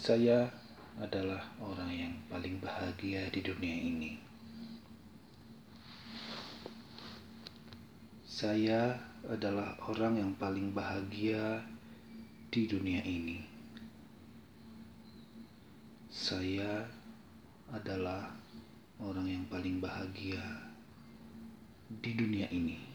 Saya adalah orang yang paling bahagia di dunia ini. Saya adalah orang yang paling bahagia di dunia ini. Saya adalah orang yang paling bahagia di dunia ini.